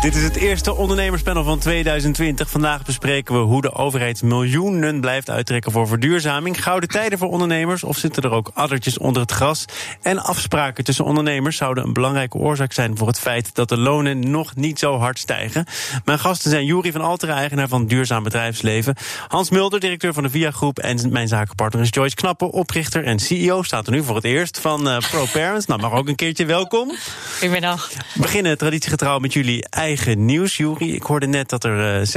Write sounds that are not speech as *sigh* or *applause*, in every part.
Dit is het eerste ondernemerspanel van 2020. Vandaag bespreken we hoe de overheid miljoenen blijft uittrekken voor verduurzaming. Gouden tijden voor ondernemers of zitten er ook addertjes onder het gras? En afspraken tussen ondernemers zouden een belangrijke oorzaak zijn voor het feit dat de lonen nog niet zo hard stijgen. Mijn gasten zijn Juri van Altera, eigenaar van Duurzaam Bedrijfsleven. Hans Mulder, directeur van de VIA Groep. En mijn zakenpartner is Joyce Knappen, oprichter en CEO. Staat er nu voor het eerst van uh, Pro Parents. Nou, mag ook een keertje welkom. Goedemiddag. We beginnen traditiegetrouw met jullie eigen nieuws, Jury. Ik hoorde net dat er uh, 60.000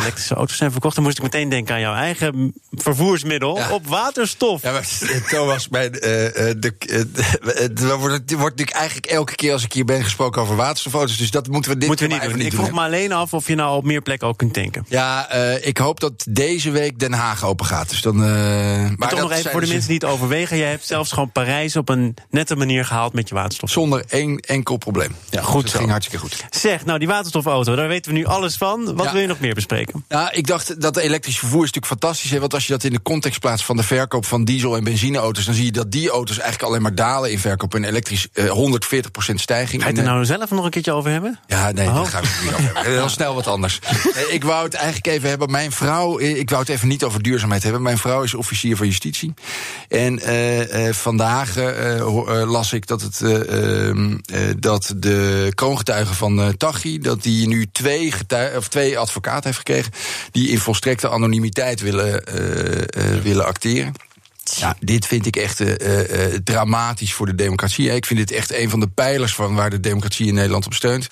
elektrische auto's zijn verkocht. Dan moest ik meteen denken aan jouw eigen vervoersmiddel Ja. op waterstof. Ja, maar Thomas, mijn, eh, eh, de, eh, het wordt wordt natuurlijk eigenlijk elke keer als ik hier ben gesproken over waterstofauto's. Dus dat moeten we dit Moeten we niet doen. Ik vroeg me alleen af of je nou op meer plekken ook kunt tanken. Ja, eh, ik hoop dat deze week Den Haag open gaat. Dus dan, eh, Maar, maar toch dat nog even voor de dus mensen die het overwegen. Jij hebt zelfs gewoon Parijs op een nette manier gehaald met je waterstof. Zonder één enkel probleem. Ja, goed Het zo. ging hartstikke goed. Zeg, nou die waterstofauto, daar weten we nu alles van. Wat Ja. wil je nog meer bespreken? Nou, ik dacht dat elektrisch vervoer is natuurlijk fantastisch. Hè, want als je dat in de context plaatst van de verkoop van diesel- en benzineauto's... dan zie je dat die auto's eigenlijk alleen maar dalen in verkoop. En elektrisch eh 140% stijging. Ga je het er eh, nou zelf nog een keertje over hebben? Ja, nee, Oh. daar gaan we het niet over hebben. Heel snel wat anders. *laughs* Nee, ik wou het eigenlijk even hebben. Mijn vrouw, eh, ik wou het even niet over duurzaamheid hebben. Mijn vrouw is officier van justitie. En eh, eh, vandaag eh, eh, las ik dat, het, eh, ehm, eh, dat de kroongetuige van eh Dat die nu twee, of twee advocaten heeft gekregen... die in volstrekte anonimiteit willen, eh, eh, willen acteren. Ja, dit vind ik echt eh, eh, dramatisch voor de democratie. Ik vind dit echt een van de pijlers van waar de democratie in Nederland op steunt.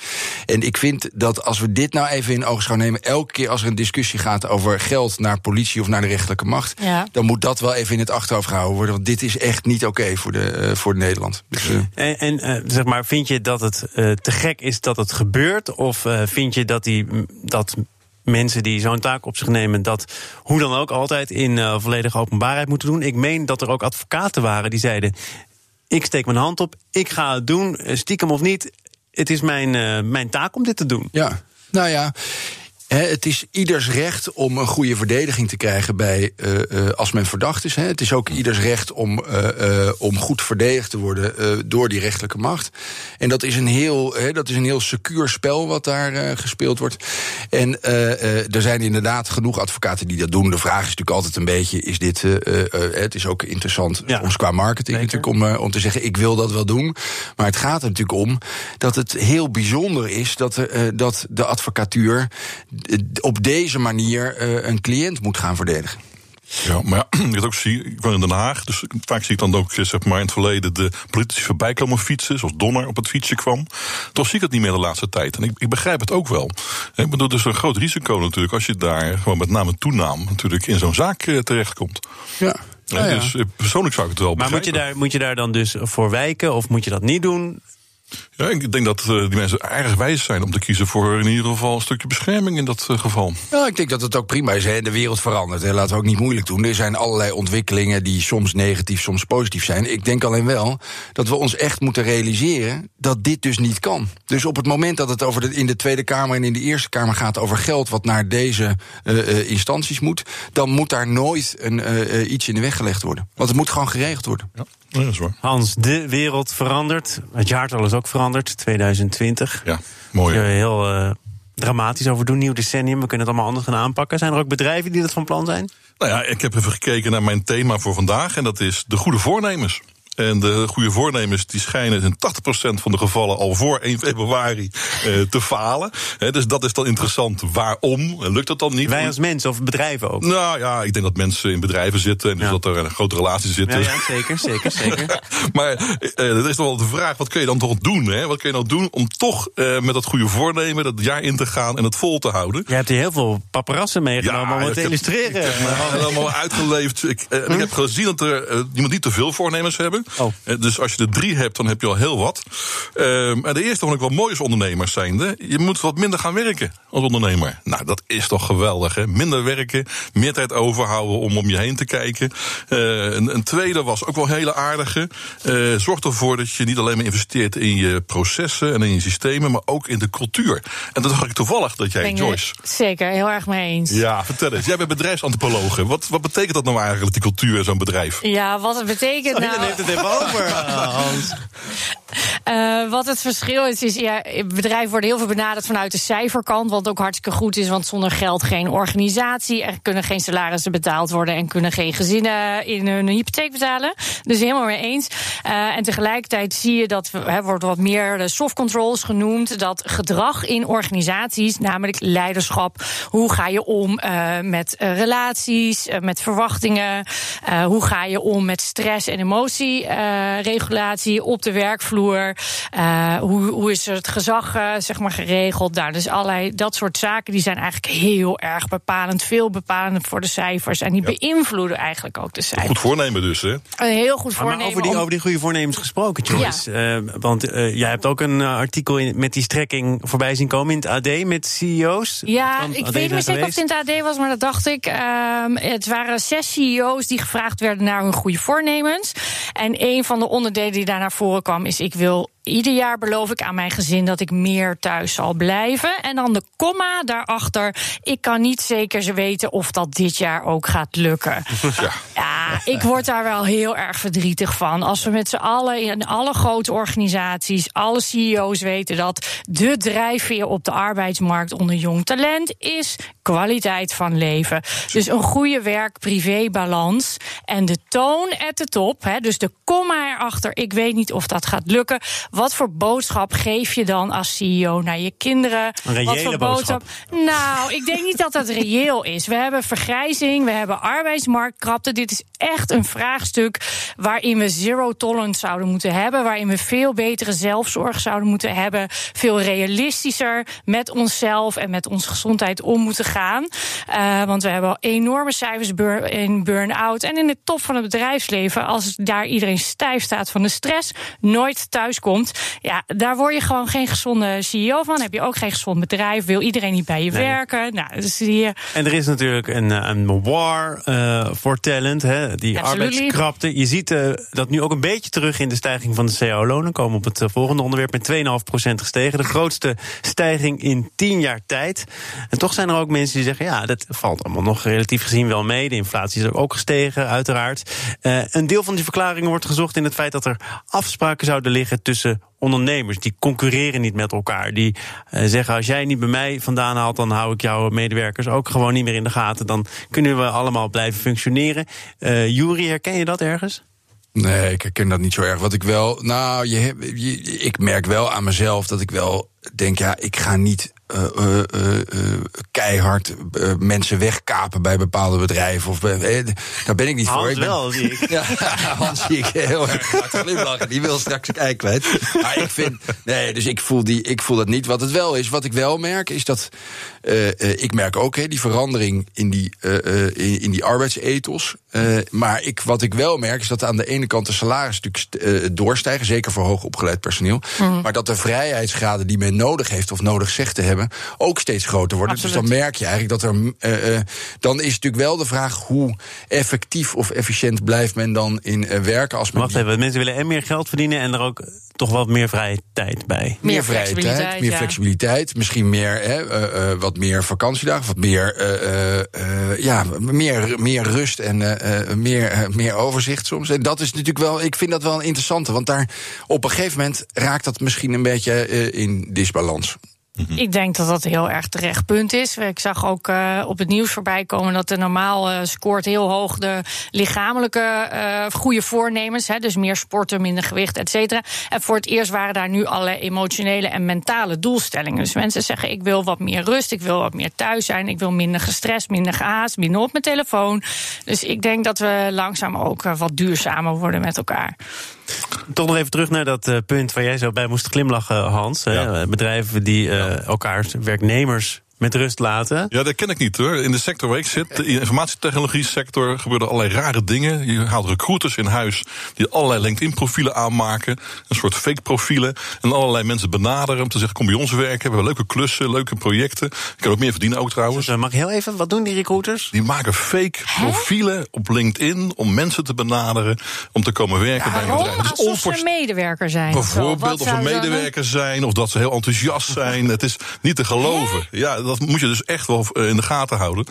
En ik vind dat als we dit nou even in oogschouw nemen, elke keer als er een discussie gaat over geld naar politie of naar de rechterlijke macht, Ja. dan moet dat wel even in het achterhoofd gehouden worden. Want dit is echt niet oké voor, de, eh, voor Nederland. Dus, En, en zeg maar, vind je dat het eh, te gek is dat het gebeurt? Of eh, vind je dat, die, dat mensen die zo'n taak op zich nemen, dat hoe dan ook altijd in eh, volledige openbaarheid moeten doen? Ik meen dat er ook advocaten waren die zeiden: Ik steek mijn hand op, ik ga het doen, eh, stiekem of niet. Het is mijn, eh, mijn taak om dit te doen. Ja, nou ja. Het is ieders recht om een goede verdediging te krijgen bij, eh, eh, als men verdacht is. Het is ook ieders recht om, eh, om goed verdedigd te worden door die rechterlijke macht. En dat is een heel, dat is een heel secuur spel wat daar gespeeld wordt. En er zijn inderdaad genoeg advocaten die dat doen. De vraag is natuurlijk altijd een beetje: is dit. het is ook interessant Ja. ons qua marketing Zeker. natuurlijk om, om te zeggen: ik wil dat wel doen. Maar het gaat er natuurlijk om dat het heel bijzonder is dat, dat de advocatuur op deze manier eh, een cliënt moet gaan verdedigen. Ja, maar ja, *clears throat* ik het ook zie, ik woon in Den Haag, dus vaak zie ik dan ook eh, zeg maar, in het verleden de politici voorbij komen fietsen, zoals Donner op het fietsje kwam. Toch zie ik het niet meer de laatste tijd. En ik, ik begrijp het ook wel. Ik bedoel, dus een groot risico natuurlijk als je daar gewoon met name toename natuurlijk in zo'n zaak eh, terechtkomt. Ja. Eh, Dus persoonlijk zou ik het wel Maar moet je, begrijpen. daar, moet je daar dan dus voor wijken of moet je dat niet doen? Ja, ik denk dat eh, die mensen erg wijs zijn om te kiezen voor in ieder geval een stukje bescherming in dat eh, geval. Ja, ik denk dat het ook prima is. Hè. De wereld verandert. Hè. Laten we ook niet moeilijk doen. Er zijn allerlei ontwikkelingen die soms negatief, soms positief zijn. Ik denk alleen wel dat we ons echt moeten realiseren dat dit dus niet kan. Dus op het moment dat het over de, in de Tweede Kamer en in de Eerste Kamer gaat over geld wat naar deze eh, eh, instanties moet, dan moet daar nooit een, eh, eh, iets in de weg gelegd worden. Want het moet gewoon geregeld worden. Ja, ja dat is waar. Hans, de wereld verandert. Het jaartal is ook veranderd, 2020. Ja, mooi. Heel eh, dramatisch over doen. Nieuw decennium, we kunnen het allemaal anders gaan aanpakken. Zijn er ook bedrijven die dat van plan zijn? Nou ja, ik heb even gekeken naar mijn thema voor vandaag. En dat is de goede voornemens. En de goede voornemens die schijnen in 80% van de gevallen al voor 1 februari eh, te falen. Dus dat is dan interessant. Waarom? Lukt dat dan niet? Wij als mensen of bedrijven ook? Nou ja, ik denk dat mensen in bedrijven zitten en dus Ja. dat er een grote relaties Ja, zitten. ja, zeker, zeker, zeker. *laughs* maar eh, er is toch wel de vraag: wat kun je dan toch doen? Hè? Wat kun je nou doen om toch eh, met dat goede voornemen dat jaar in te gaan en het vol te houden? Je hebt hier heel veel paparazzen meegenomen om het te heb- illustreren. Ik heb me allemaal uitgeleefd. Ik, eh, ik heb gezien dat er uh, iemand niet te veel voornemens hebben. Oh. Eh, Dus als je er drie hebt, dan heb je al heel wat. Ehm, en de eerste vond ik wel mooi als ondernemers zijnde. Je moet wat minder gaan werken als ondernemer. Nou, dat is toch geweldig, hè? Minder werken, meer tijd overhouden om om je heen te kijken. Eh, een, een tweede was ook wel een hele aardige. Eh, zorg ervoor dat je niet alleen maar investeert in je processen en in je systemen, maar ook in de cultuur. En dat dacht ik toevallig dat jij, Ben Joyce. Zeker, heel erg mee eens. Ja, vertel eens. Jij bent bedrijfsantropologe. Wat, wat betekent dat nou eigenlijk, die cultuur in zo'n bedrijf? Ja, wat het betekent nou... *laughs* over, eh, Hans. Eh, wat het verschil is, is ja, bedrijven worden heel veel benaderd vanuit de cijferkant. Wat ook hartstikke goed is, want zonder geld geen organisatie. Er kunnen geen salarissen betaald worden en kunnen geen gezinnen in hun hypotheek betalen. Dus helemaal mee eens. Eh, en tegelijkertijd zie je dat er wordt wat meer de soft controls genoemd. Dat gedrag in organisaties, namelijk leiderschap. Hoe ga je om eh, met relaties, met verwachtingen? Eh, hoe ga je om met stress en emotieregulatie op de werkvloer? Eh, hoe, hoe is het gezag eh, zeg maar geregeld? Nou, dus allerlei dat soort zaken die zijn eigenlijk heel erg bepalend, veel bepalend voor de cijfers. En die beïnvloeden eigenlijk ook de cijfers. Goed voornemen dus, hè? Een heel goed Maar voornemen. over die, om- over die goede voornemens gesproken, Joyce. Eh, want eh, jij hebt ook een eh, artikel in, met die strekking voorbij zien komen in het AD met CEO's. Ja, ik AD weet niet zeker of het in het AD was, maar dat dacht ik. Ehm, het waren zes CEO's die gevraagd werden naar hun goede voornemens. En een van de onderdelen die daar naar voren kwam is: ik wil. Ieder jaar beloof ik aan mijn gezin dat ik meer thuis zal blijven. En dan de komma daarachter. Ik kan niet zeker weten of dat dit jaar ook gaat lukken. *laughs* Ja. Ja, ik word daar wel heel erg verdrietig van. Als we met z'n allen in alle grote organisaties, alle CEO's weten dat de drijfveer op de arbeidsmarkt onder jong talent is kwaliteit van leven. Dus een goede werk-privé-balans. En de toon at de top, hè, dus de komma erachter. Ik weet niet of dat gaat lukken. Wat voor boodschap geef je dan als CEO naar je kinderen? Een Wat voor boodschap. nou, ik denk niet dat dat reëel is. We hebben vergrijzing, we hebben arbeidsmarktkrapte. Dit is echt een vraagstuk waarin we zero tolerance zouden moeten hebben. Waarin we veel betere zelfzorg zouden moeten hebben. Veel realistischer met onszelf en met onze gezondheid om moeten gaan. Eh, want we hebben al enorme cijfers in burn-out. En in de top van het bedrijfsleven, als daar iedereen stijf staat van de stress, nooit thuis komt. Ja, daar word je gewoon geen gezonde CEO van. Heb je ook geen gezond bedrijf. Wil iedereen niet bij je Nee. werken. Nou, dus zie je. En er is natuurlijk een, eh, een war eh, voor talent, hè, die Absolutely. arbeidskrapte. Je ziet eh, dat nu ook een beetje terug in de stijging van de cao-lonen. Komen op het eh, volgende onderwerp met 2,5% gestegen. De grootste stijging in 10 jaar tijd. En toch zijn er ook mensen die zeggen, ja, dat valt allemaal nog relatief gezien wel mee. De inflatie is ook gestegen, uiteraard. Eh, een deel van die verklaringen wordt gezocht in het feit dat er afspraken zouden liggen tussen ondernemers. Die concurreren niet met elkaar. Die eh, zeggen, als jij niet bij mij vandaan haalt... dan hou ik jouw medewerkers ook gewoon niet meer in de gaten. Dan kunnen we allemaal blijven functioneren. Eh Jury, herken je dat ergens? Nee, ik herken dat niet zo erg. Wat ik wel. Nou, je, je, ik merk wel aan mezelf dat ik wel denk, ja, ik ga niet. Eh, eh, eh, keihard mensen wegkapen bij bepaalde bedrijven. Of, daar ben ik niet voor. Hans Ik ben- wel, zie ik. *laughs* Ja, Hans zie ik heel erg glimlachen. Die wil straks het ei kwijt. Maar ik vind. Nee, dus ik voel, die, ik voel dat niet. Wat het wel is, wat ik wel merk, is dat. ik merk ook hè, die verandering in die, eh, eh, in, in die arbeidsethos. Eh, maar ik, wat ik wel merk, is dat aan de ene kant de salarissen natuurlijk st- eh, doorstijgen. Zeker voor hoogopgeleid personeel. Maar dat de vrijheidsgraden die men nodig heeft of nodig zegt te hebben. Ook steeds groter worden. Absoluut. Dus dan merk je eigenlijk dat er. eh, eh, dan is natuurlijk wel de vraag hoe effectief of efficiënt blijft men dan in eh, werken als men Wacht even, mensen willen en meer geld verdienen... en er ook toch wat meer vrije tijd bij. meer, Meer vrije flexibiliteit, tijd, meer ja. flexibiliteit, misschien meer, hè, eh, eh, wat meer vakantiedagen, wat meer, eh, eh, eh, ja, meer, meer rust en eh, eh, meer, meer overzicht soms. En dat is natuurlijk wel, ik vind dat wel een interessante, want daar op een gegeven moment raakt dat misschien een beetje in disbalans. Ik denk dat dat heel erg terecht punt is. Ik zag ook eh, op het nieuws voorbij komen dat de normaal eh, scoort heel hoog de lichamelijke eh, goede voornemens. Hè, dus meer sporten, minder gewicht, et cetera. En voor het eerst waren daar nu alle emotionele en mentale doelstellingen. Dus mensen zeggen: ik wil wat meer rust, ik wil wat meer thuis zijn, ik wil minder gestrest, minder gehaast, minder op mijn telefoon. Dus ik denk dat we langzaam ook wat duurzamer worden met elkaar. Toch nog even terug naar dat eh, punt waar jij zo bij moest glimlachen, Hans. hè. Ja. Eh, Bedrijven die eh, elkaars werknemers met rust laten. Ja, dat ken ik niet hoor. In de sector waar ik zit, de informatietechnologie sector, gebeuren allerlei rare dingen. Je haalt recruiters in huis die allerlei LinkedIn-profielen aanmaken. Een soort fake profielen. En allerlei mensen benaderen om te zeggen: kom bij ons werken. We hebben leuke klussen, leuke projecten. Je kan ook meer verdienen ook trouwens. Dus, mag ik heel even, wat doen die recruiters? Die maken fake profielen op LinkedIn om mensen te benaderen om te komen werken bij een bedrijf. Is Alsof ze een medewerker zijn. Bijvoorbeeld of Wat ze medewerkers zijn, of dat ze heel enthousiast zijn. Het is niet te geloven. Ja, dat moet je dus echt wel eh, in de gaten houden.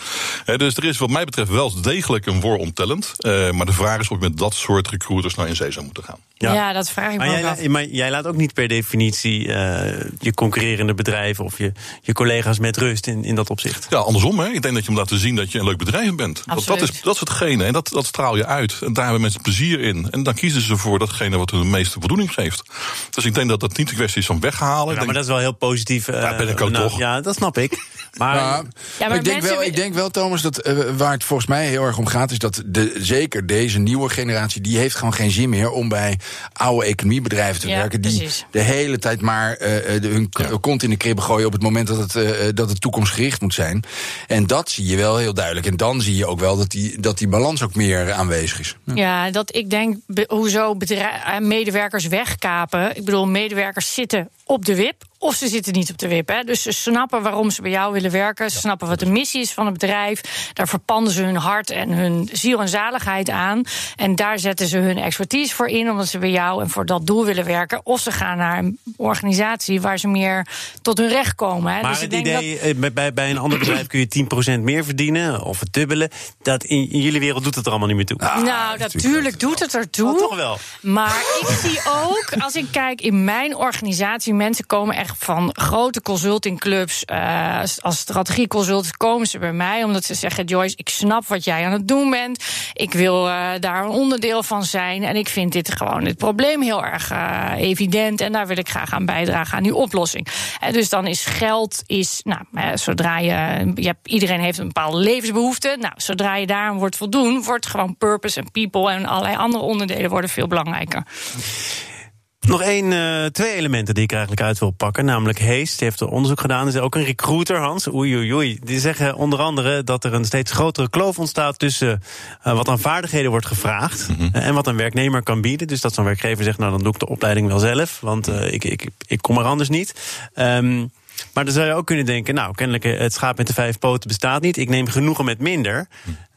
Dus er is wat mij betreft wel degelijk een war on talent. Eh, maar de vraag is of je met dat soort recruiters nou in zee zou moeten gaan. Ja. dat vraag ik me Maar ook jij, af. la- maar jij laat ook niet per definitie eh, je concurrerende bedrijven of je, je collega's met rust in, in dat opzicht. Ja, andersom. Hè. Ik denk dat je moet laten zien dat je een leuk bedrijf bent. Dat, dat, is, dat is hetgene. En dat, dat straal je uit. En daar hebben mensen plezier in. En dan kiezen ze voor datgene wat hun de meeste voldoening geeft. Dus ik denk dat dat niet de kwestie is van weghalen. Ik Ja, denk- maar dat is wel heel positief. eh, Ja, ben ik ook nou, toch. Ja, dat snap ik. *laughs* Maar Ja, maar maar ik, denk wel, ik denk wel, Thomas, dat eh, waar het volgens mij heel erg om gaat, is dat de, zeker deze nieuwe generatie, die heeft gewoon geen zin meer om bij oude economiebedrijven te Ja, werken. Die precies. de hele tijd maar eh, de, hun k- kont in de kribben gooien op het moment dat het, eh, dat het toekomstgericht moet zijn. En dat zie je wel heel duidelijk. En dan zie je ook wel dat die, dat die balans ook meer aanwezig is. Ja, dat ik denk, be- hoezo eh, medewerkers wegkapen. Ik bedoel, medewerkers zitten op de wip of ze zitten niet op de wip. Hè. Dus ze snappen waarom ze bij jou willen werken. Ze snappen wat de missie is van het bedrijf. Daar verpanden ze hun hart en hun ziel en zaligheid aan. En daar zetten ze hun expertise voor in, omdat ze bij jou en voor dat doel willen werken. Of ze gaan naar een organisatie waar ze meer tot hun recht komen. Hè. Maar dus het ik denk idee, eh, bij- bij, een ander bedrijf kun je 10% meer verdienen of het dubbele. Dat in, in jullie wereld doet het er allemaal niet meer toe. dat, nou, natuurlijk doet het ertoe. Oh, toch wel. Maar ik zie ook, als ik kijk in mijn organisatie, mensen komen echt van grote consultingclubs. eh als strategieconsultant komen ze bij mij omdat ze zeggen: Joyce, ik snap wat jij aan het doen bent. Ik wil eh, daar een onderdeel van zijn. En ik vind dit gewoon het probleem heel erg eh, evident. En daar wil ik graag aan bijdragen aan die oplossing. En dus dan is geld, is, nou, zodra je, je hebt, iedereen heeft een bepaalde levensbehoefte. Nou, zodra je daar aan wordt voldoen, wordt gewoon purpose en people en allerlei andere onderdelen worden veel belangrijker. Nog één, eh, twee elementen die ik eigenlijk uit wil pakken. Namelijk Hees, die heeft er onderzoek gedaan. Is ook een recruiter, Hans. Oei, oei, oei. Die zeggen onder andere dat er een steeds grotere kloof ontstaat tussen eh, wat aan vaardigheden wordt gevraagd eh, en wat een werknemer kan bieden. Dus dat zo'n werkgever zegt, nou dan doe ik de opleiding wel zelf, want eh, ik, ik, ik kom er anders niet. Ehm, maar dan zou je ook kunnen denken, nou, kennelijk het schaap met de vijf poten bestaat niet. Ik neem genoegen met minder.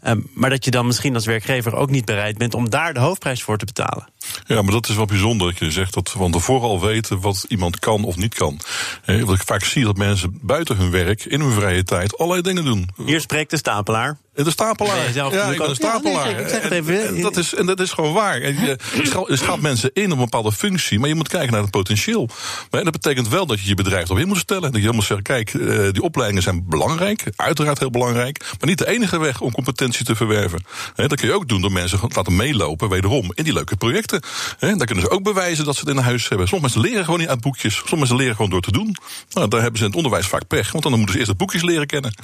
Ehm, maar dat je dan misschien als werkgever ook niet bereid bent om daar de hoofdprijs voor te betalen. Ja, maar dat is wel bijzonder dat je zegt dat we van tevoren al weten wat iemand kan of niet kan. Hè, wat ik vaak zie dat mensen buiten hun werk, in hun vrije tijd, allerlei dingen doen. Hier spreekt de stapelaar. En De stapelaar. Ja, natuurlijk ik ben een ook- Ja, nee, stapelaar. Ik zeg het En- even. en dat, is, en dat is gewoon waar. En je, *clears throat* scha- je schaalt mensen in op een bepaalde functie, maar je moet kijken naar het potentieel. Maar dat betekent wel dat je je bedrijf erop in moet stellen. Dat je moet zeggen, kijk, eh, die opleidingen zijn belangrijk, uiteraard heel belangrijk, maar niet de enige weg om te verwerven. Hè, dat kun je ook doen door mensen te laten meelopen, wederom, in die leuke projecten. Hè, dan kunnen ze ook bewijzen dat ze het in huis hebben. Sommige mensen leren gewoon niet uit boekjes, sommige mensen leren gewoon door te doen. Nou, daar hebben ze in het onderwijs vaak pech, want dan moeten ze eerst de boekjes leren kennen.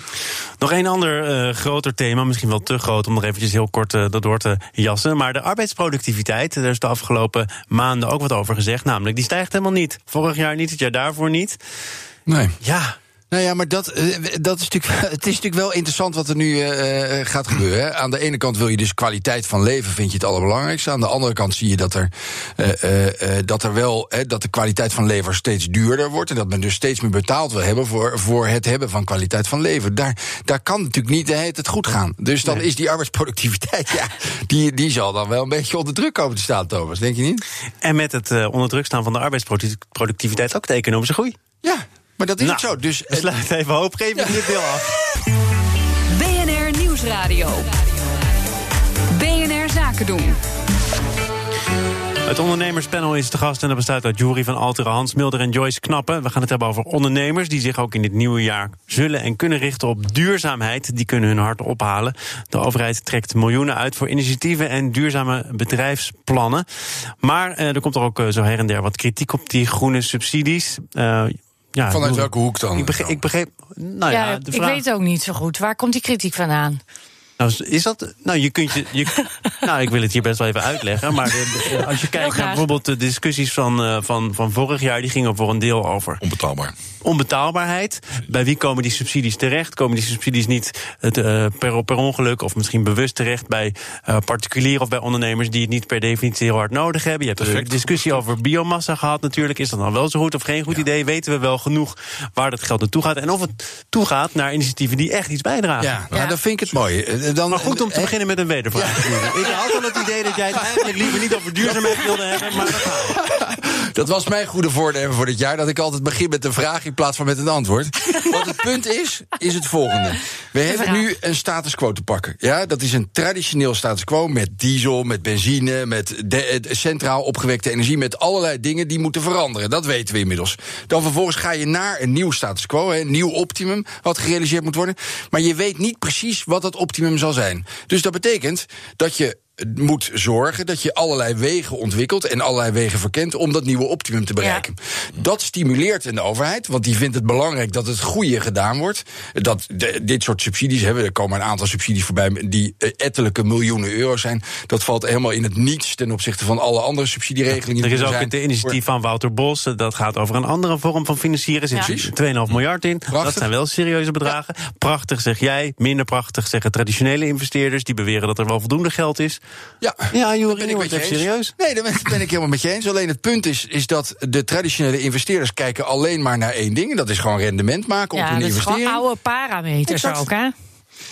Nog één ander eh, groter thema, misschien wel te groot om nog eventjes heel kort eh, dat door te jassen. Maar de arbeidsproductiviteit, daar is de afgelopen maanden ook wat over gezegd. Namelijk, die stijgt helemaal niet. Vorig jaar niet, het jaar daarvoor niet. Nee. Ja, Nou ja, maar dat, eh, dat is natuurlijk, *laughs* het is natuurlijk wel interessant wat er nu eh, eh, gaat gebeuren. Hè. Aan de ene kant wil je dus kwaliteit van leven, vind je het allerbelangrijkste. Aan de andere kant zie je dat er, dat er wel eh, dat de kwaliteit van leven steeds duurder wordt. En dat men dus steeds meer betaald wil hebben voor, voor het hebben van kwaliteit van leven. Daar, daar kan natuurlijk niet de tijd goed gaan. Dus dan is die arbeidsproductiviteit, ja, die, die zal dan wel een beetje onder druk komen te staan, Thomas. Denk je niet? en met het onder druk staan van de arbeidsproductiviteit ook de economische groei. Ja, maar dat is Nou, ook zo. Dus, We eh, sluiten even hoop, geef dit deel af. BNR Nieuwsradio. BNR Zaken doen. Het ondernemerspanel is te gast en dat bestaat uit Jury van Alteren, Hans Milder en Joyce Knappen. We gaan het hebben over ondernemers die zich ook in dit nieuwe jaar zullen en kunnen richten op duurzaamheid. Die kunnen hun hart ophalen. De overheid trekt miljoenen uit voor initiatieven en duurzame bedrijfsplannen. Maar eh, er komt er ook eh, zo her en der wat kritiek op die groene subsidies. Eh, ja, vanuit welke hoek dan? Ik begreep, ik begreep nou ja, ja, de ik vraag. weet het ook niet zo goed. Waar komt die kritiek vandaan? Nou, is dat. Nou, je kunt je. je *laughs* nou, ik wil het hier best wel even uitleggen. Maar de- *laughs* als je kijkt naar bijvoorbeeld de discussies van, eh, van, van vorig jaar, die gingen voor een deel over Onbetaalbaar. onbetaalbaarheid. Bij wie komen die subsidies terecht? Komen die subsidies niet het, eh, per, per ongeluk of misschien bewust terecht bij eh, particulieren of bij ondernemers die het niet per definitie heel hard nodig hebben? Je hebt een discussie over biomassa gehad natuurlijk. Is dat dan wel zo goed of geen goed idee? Weten we wel genoeg waar dat geld naartoe gaat? En of het toegaat naar initiatieven die echt iets bijdragen? Ja, nou, Ja. dan vind ik het mooi. Eh, Dan, Maar goed om te eh, beginnen met een wedervraag. Ik had al het idee dat jij het eigenlijk liever niet over duurzaamheid wilde hebben, maar dat gaat. Dat was mijn goede voornemen voor dit jaar. Dat ik altijd begin met een vraag in plaats van met een antwoord. *laughs* Wat het punt is, is het volgende. We hebben nu een status quo te pakken. Ja, dat is een traditioneel status quo met diesel, met benzine, met de, centraal opgewekte energie, met allerlei dingen die moeten veranderen. Dat weten we inmiddels. Dan vervolgens ga je naar een nieuw status quo, een nieuw optimum, wat gerealiseerd moet worden. Maar je weet niet precies wat dat optimum zal zijn. Dus dat betekent dat je moet zorgen dat je allerlei wegen ontwikkelt en allerlei wegen verkent om dat nieuwe optimum te bereiken. Dat stimuleert een overheid, want die vindt het belangrijk dat het goede gedaan wordt. Dat de- dit soort subsidies hebben, er komen een aantal subsidies voorbij die eh, ettelijke miljoenen euro zijn. Dat valt helemaal in het niets ten opzichte van alle andere subsidieregelingen. Er is ook het initiatief van Wouter Bos. Dat gaat over een andere vorm van financieren. Er zit Precies. 2,5 miljard in. Prachtig. Dat zijn wel serieuze bedragen. Prachtig zeg jij. Minder prachtig zeggen traditionele investeerders. Die beweren dat er wel voldoende geld is. Ja, Ja, Joeri, ben ik met je even eens. serieus. Nee, daar ben, ben ik helemaal met je eens. Alleen het punt is, is dat de traditionele investeerders kijken alleen maar naar één ding. En dat is gewoon rendement maken op Ja, hun dat is gewoon investering. oude parameters Exact. ook, hè?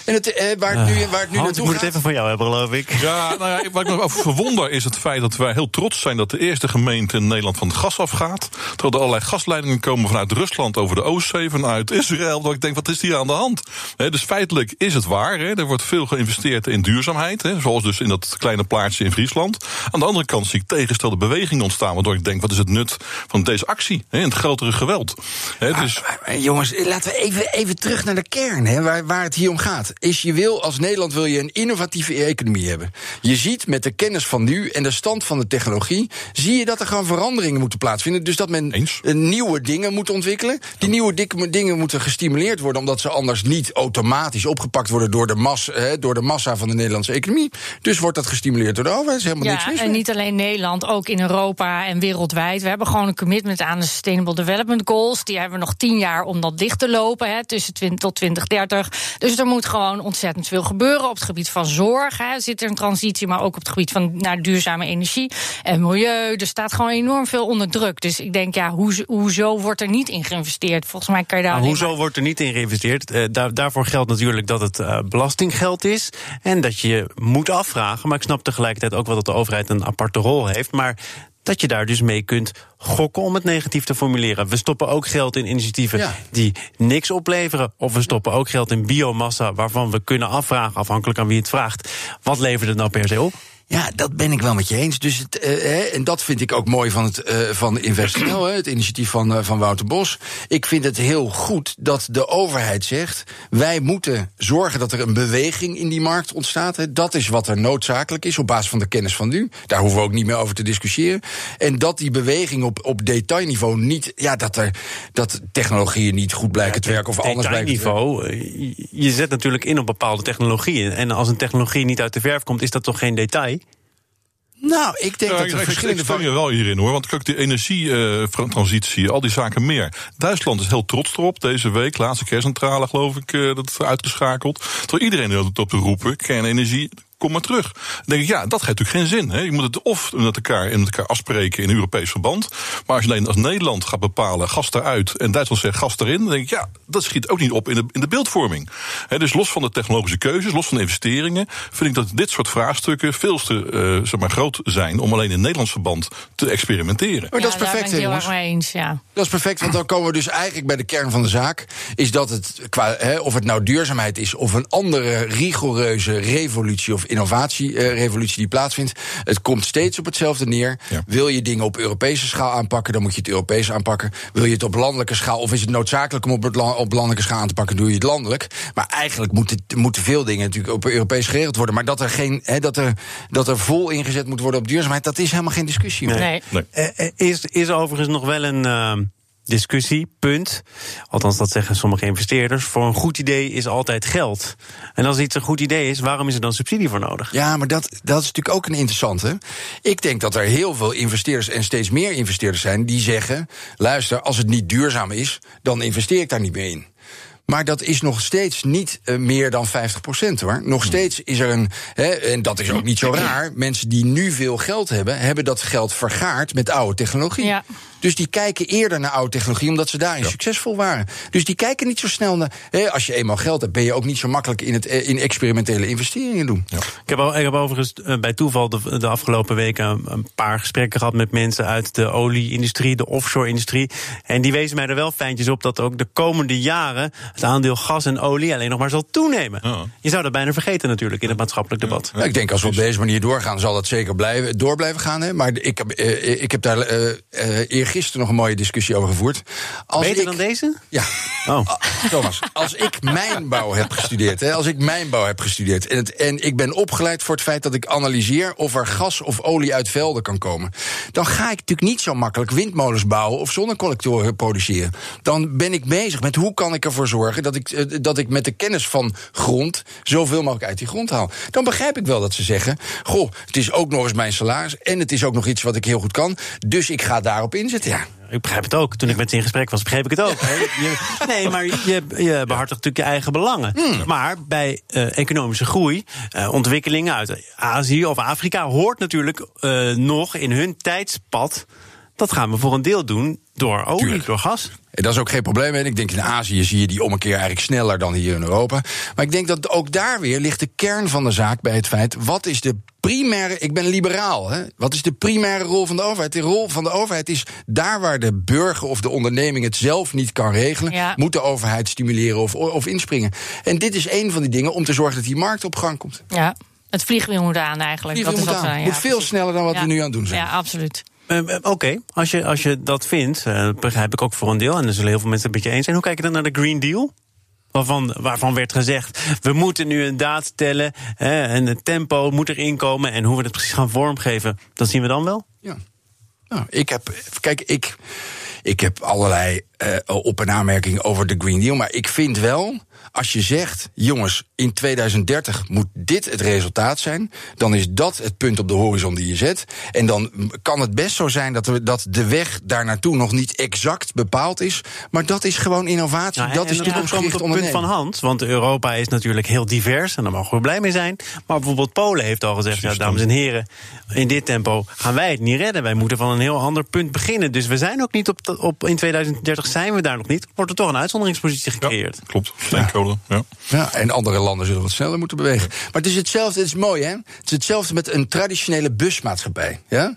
En het, eh, waar het nu, waar het nu Hans, ik moet het even van jou hebben, geloof ik. Ja, nou ja, waar ik nog over verwonder is het feit dat wij heel trots zijn dat de eerste gemeente in Nederland van het gas afgaat. Terwijl er allerlei gasleidingen komen vanuit Rusland over de Oostzee, vanuit Israël. Dat ik denk, wat is hier aan de hand? Hè, dus feitelijk is het waar. Hè, er wordt veel geïnvesteerd in duurzaamheid. Hè, zoals dus in dat kleine plaatsje in Friesland. Aan de andere kant zie ik tegenstelde bewegingen ontstaan. Waardoor ik denk, wat is het nut van deze actie? Hè, in het grotere geweld. Hè, dus, Maar, maar jongens, laten we even, even terug naar de kern, hè, waar, waar het hier om gaat. Is je wil, als Nederland wil je een innovatieve economie hebben. Je ziet met de kennis van nu en de stand van de technologie... zie je dat er gewoon veranderingen moeten plaatsvinden. Dus dat men Eens. nieuwe dingen moet ontwikkelen. Die nieuwe dikke- dingen moeten gestimuleerd worden... omdat ze anders niet automatisch opgepakt worden... door de, mas, door de massa van de Nederlandse economie. Dus wordt dat gestimuleerd door de overheid. is helemaal niks Ja, mis en niet alleen Nederland, ook in Europa en wereldwijd. We hebben gewoon een commitment aan de Sustainable Development Goals. Die hebben we nog tien jaar om dat dicht te lopen, hè, tussen 20 tot 2030. Dus er moet gewoon ontzettend veel gebeuren op het gebied van zorg. Hè. Zit er een transitie, maar ook op het gebied van naar duurzame energie en milieu. Er staat gewoon enorm veel onder druk. Dus ik denk, ja, hoezo, hoezo wordt er niet in geïnvesteerd? Volgens mij kan je daar alleen hoezo maar- wordt er niet in geïnvesteerd? Eh, daar, daarvoor geldt natuurlijk dat het eh, belastinggeld is. En dat je moet afvragen. Maar ik snap tegelijkertijd ook wel dat de overheid een aparte rol heeft. Maar dat je daar dus mee kunt gokken om het negatief te formuleren. We stoppen ook geld in initiatieven Ja. die niks opleveren. Of we stoppen ook geld in biomassa waarvan we kunnen afvragen, afhankelijk aan wie het vraagt. Wat levert het nou per se op? Ja, dat ben ik wel met je eens. Dus het, eh, hè, en dat vind ik ook mooi van, het, eh van InvestNL, het initiatief van, eh, van Wouter Bos. Ik vind het heel goed dat de overheid zegt: wij moeten zorgen dat er een beweging in die markt ontstaat. Hè. Dat is wat er noodzakelijk is op basis van de kennis van nu. Daar hoeven we ook niet meer over te discussiëren. En dat die beweging op, op detailniveau niet, ja, dat, er, dat technologieën niet goed blijken te werken of anders blijken te werken. Detailniveau. Je zet natuurlijk in op bepaalde technologieën. En als een technologie niet uit de verf komt, is dat toch geen detail? Nou, ik denk Ja, dat er ik, verschillende ik je wel hierin hoor. Want kijk, die energietransitie, al die zaken meer. Duitsland is heel trots erop. Deze week, laatste kerncentrale geloof ik, eh, dat is uitgeschakeld. Terwijl iedereen er op te roepen, kernenergie, kom maar terug. Dan denk ik, ja, dat heeft natuurlijk geen zin. Hè. Je moet het of met elkaar, met elkaar afspreken in een Europees verband. Maar als je alleen als Nederland gaat bepalen, gas eruit en Duitsland zegt gas erin, dan denk ik, ja, dat schiet ook niet op in de, in de beeldvorming. Hè, dus los van de technologische keuzes, los van de investeringen, vind ik dat dit soort vraagstukken veel te eh, zeg maar, groot zijn om alleen in Nederlands verband te experimenteren. Maar dat is daar perfect, ben ik heel jongens. erg mee eens, ja. Dat is perfect, want dan komen we dus eigenlijk bij de kern van de zaak. Is dat het, qua, hè, of het nou duurzaamheid is of een andere rigoureuze revolutie of innovatierevolutie die plaatsvindt. Het komt steeds op hetzelfde neer. Ja. Wil je dingen op Europese schaal aanpakken, dan moet je het Europees aanpakken. Wil je het op landelijke schaal, of is het noodzakelijk om op, het la- op landelijke schaal aan te pakken, doe je het landelijk. Maar eigenlijk moeten, moeten veel dingen natuurlijk op Europees geregeld worden. Maar dat er, geen, hè, dat, er, dat er vol ingezet moet worden op duurzaamheid, dat is helemaal geen discussie. meer. Nee. Nee. Eh, eh, Is, is overigens nog wel een, eh, discussie, punt. Althans, dat zeggen sommige investeerders. Voor een goed idee is altijd geld. En als iets een goed idee is, waarom is er dan subsidie voor nodig? Ja, maar dat, dat is natuurlijk ook een interessante. Ik denk dat er heel veel investeerders en steeds meer investeerders zijn die zeggen: luister, als het niet duurzaam is, dan investeer ik daar niet meer in. Maar dat is nog steeds niet uh, meer dan 50% hoor. Nog steeds is er een, hè, en dat is ook niet zo raar, mensen die nu veel geld hebben, hebben dat geld vergaard met oude technologie. Ja. Dus die kijken eerder naar oude technologie, omdat ze daarin succesvol waren. Dus die kijken niet zo snel naar. Hè, als je eenmaal geld hebt, ben je ook niet zo makkelijk in, het, in experimentele investeringen doen. Ik, heb al, ik heb overigens uh, bij toeval de, de, afgelopen weken een paar gesprekken gehad met mensen uit de olie-industrie, de offshore-industrie. En die wezen mij er wel fijntjes op dat ook de komende jaren het aandeel gas en olie alleen nog maar zal toenemen. Ja. Je zou dat bijna vergeten natuurlijk in het maatschappelijk debat. Ja, ik denk als we op deze manier doorgaan, zal dat zeker blijven, door blijven gaan. Hè? Maar ik heb, uh, ik heb daar uh, eergisteren nog een mooie discussie over gevoerd. Als Beter ik, dan deze? Ja. Oh. Thomas, als ik mijnbouw heb gestudeerd, hè, als ik mijnbouw heb gestudeerd en, het, en ik ben opgeleid voor het feit dat ik analyseer of er gas of olie uit velden kan komen, dan ga ik natuurlijk niet zo makkelijk windmolens bouwen of zonnecollectoren produceren. Dan ben ik bezig met hoe kan ik ervoor zorgen dat ik, dat ik met de kennis van grond zoveel mogelijk uit die grond haal. Dan begrijp ik wel dat ze zeggen: Goh, het is ook nog eens mijn salaris en het is ook nog iets wat ik heel goed kan, dus ik ga daarop inzetten. Ja ik begrijp het ook. Toen ik met ze in gesprek was, begreep ik het ook. Je, nee, maar je, je behartigt natuurlijk je eigen belangen. Hmm. Maar bij uh, economische groei, uh, ontwikkelingen uit Azië of Afrika, hoort natuurlijk uh, nog in hun tijdspad. Dat gaan we voor een deel doen door olie, Tuurlijk. door gas. En dat is ook geen probleem. En ik denk in Azië zie je die ommekeer eigenlijk sneller dan hier in Europa. Maar ik denk dat ook daar weer ligt de kern van de zaak bij het feit: wat is de primaire. Ik ben liberaal. Hè? Wat is de primaire rol van de overheid? De rol van de overheid is daar waar de burger of de onderneming het zelf niet kan regelen, ja. moet de overheid stimuleren of, of inspringen. En dit is een van die dingen om te zorgen dat die markt op gang komt. Ja. Het vliegwiel moet aan eigenlijk. Het dat moet, is wat, aan. Ja, moet veel sneller dan wat we nu aan het doen zijn. Ja, absoluut. Uh, Oké, okay. als, je, als je dat vindt, uh, begrijp ik ook voor een deel, en er zullen heel veel mensen het met je eens zijn. Hoe kijk je dan naar de Green Deal? Waarvan, waarvan werd gezegd, we moeten nu een daad tellen hè, en het tempo moet erin komen. En hoe we het precies gaan vormgeven, dat zien we dan wel? Ja. Nou, ik heb, kijk, ik, ik heb allerlei uh, op- en aanmerkingen over de Green Deal. Maar ik vind wel als je zegt, jongens, in 2030 moet dit het resultaat zijn, dan is dat het punt op de horizon die je zet. En dan kan het best zo zijn dat, we, dat de weg daar naartoe nog niet exact bepaald is. Maar dat is gewoon innovatie. Nou, dat is toekomstgericht ja, punt van hand. Want Europa is natuurlijk heel divers en daar mogen we blij mee zijn. Maar bijvoorbeeld Polen heeft al gezegd: ja, dames en heren, in dit tempo gaan wij het niet redden. Wij moeten van een heel ander punt beginnen. Dus we zijn ook niet op, op in 2030 zijn we daar nog niet. Wordt er toch een uitzonderingspositie gecreëerd. Ja, klopt. Steenkolen. Ja. ja. en andere landen zullen wat sneller moeten bewegen. Maar het is hetzelfde, het is mooi hè. Het is hetzelfde met een traditionele busmaatschappij. Ja?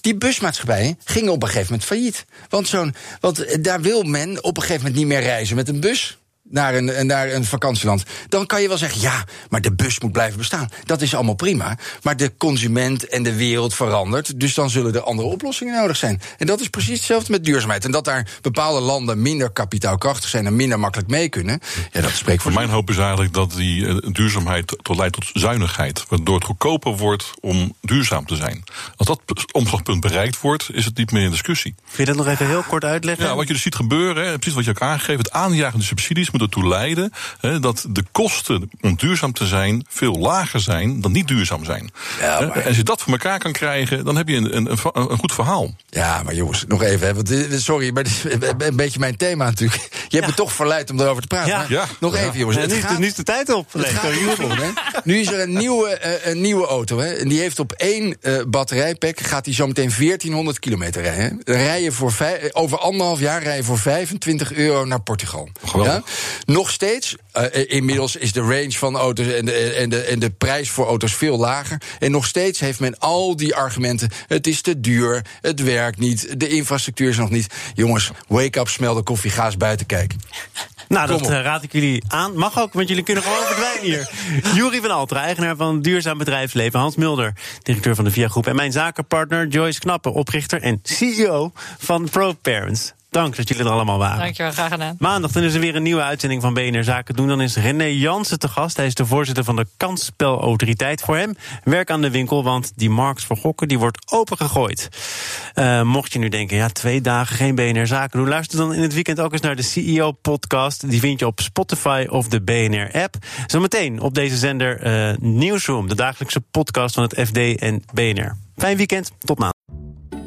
Die busmaatschappijen gingen op een gegeven moment failliet. Want, zo'n, want daar wil men op een gegeven moment niet meer reizen met een bus naar een, naar een vakantieland. Dan kan je wel zeggen, ja, maar de bus moet blijven bestaan. Dat is allemaal prima. Maar de consument en de wereld verandert. Dus dan zullen er andere oplossingen nodig zijn. En dat is precies hetzelfde met duurzaamheid. En dat daar bepaalde landen minder kapitaalkrachtig zijn en minder makkelijk mee kunnen. Ja, dat spreekt voor Mijn hoop is eigenlijk dat die uh, duurzaamheid tot leidt tot zuinigheid. Waardoor het goedkoper wordt om duurzaam te zijn. Als dat omslagpunt bereikt wordt, is het niet meer in discussie. Kun je dat nog even heel kort uitleggen? Ja, wat je dus ziet gebeuren, hè, precies wat je ook aangegeven, het aanjagen de subsidies moet ertoe leiden hè, dat de kosten om duurzaam te zijn veel lager zijn dan niet duurzaam zijn. Ja, maar... En als je dat voor elkaar kan krijgen, dan heb je een, een, een goed verhaal. Ja, maar jongens, nog even. Hè, want, sorry, maar dit is een beetje mijn thema natuurlijk. Je hebt ja. me toch verleid om erover te praten. Ja. ja. Nog even, jongens. Het nu, gaat, nu is de tijd op. Het gaat hè. Nu is er een nieuwe, uh, een nieuwe auto. Hè, en die heeft op één uh, batterijpack gaat die zo meteen 1400 kilometer rijden. Dan rij je voor vijf, over anderhalf jaar rij je voor 25 euro naar Portugal. Ja? Nog steeds, uh, inmiddels is de range van auto's en de, en, de, en de prijs voor auto's veel lager. En nog steeds heeft men al die argumenten. Het is te duur, het werkt niet, de infrastructuur is nog niet. Jongens, wake up, smel de koffie, ga eens buiten kijken. Nou, dat uh, raad ik jullie aan. Mag ook, want jullie kunnen gewoon verdwijnen hier. *laughs* Jurie van Altra, eigenaar van Duurzaam Bedrijfsleven. Hans Mulder, directeur van de VIA Groep. En mijn zakenpartner Joyce Knappen, oprichter en CEO van ProParents. Dank dat jullie er allemaal waren. Dankjewel, graag gedaan. Maandag dan is er weer een nieuwe uitzending van BNR Zaken doen. Dan is René Jansen te gast. Hij is de voorzitter van de Kansspelautoriteit. Voor hem werk aan de winkel, want die markt voor gokken die wordt opengegooid. Uh, mocht je nu denken, ja, twee dagen geen BNR Zaken doen... luister dan in het weekend ook eens naar de CEO-podcast. Die vind je op Spotify of de BNR-app. Zometeen op deze zender uh, Newsroom, de dagelijkse podcast van het FD en BNR. Fijn weekend, tot maandag.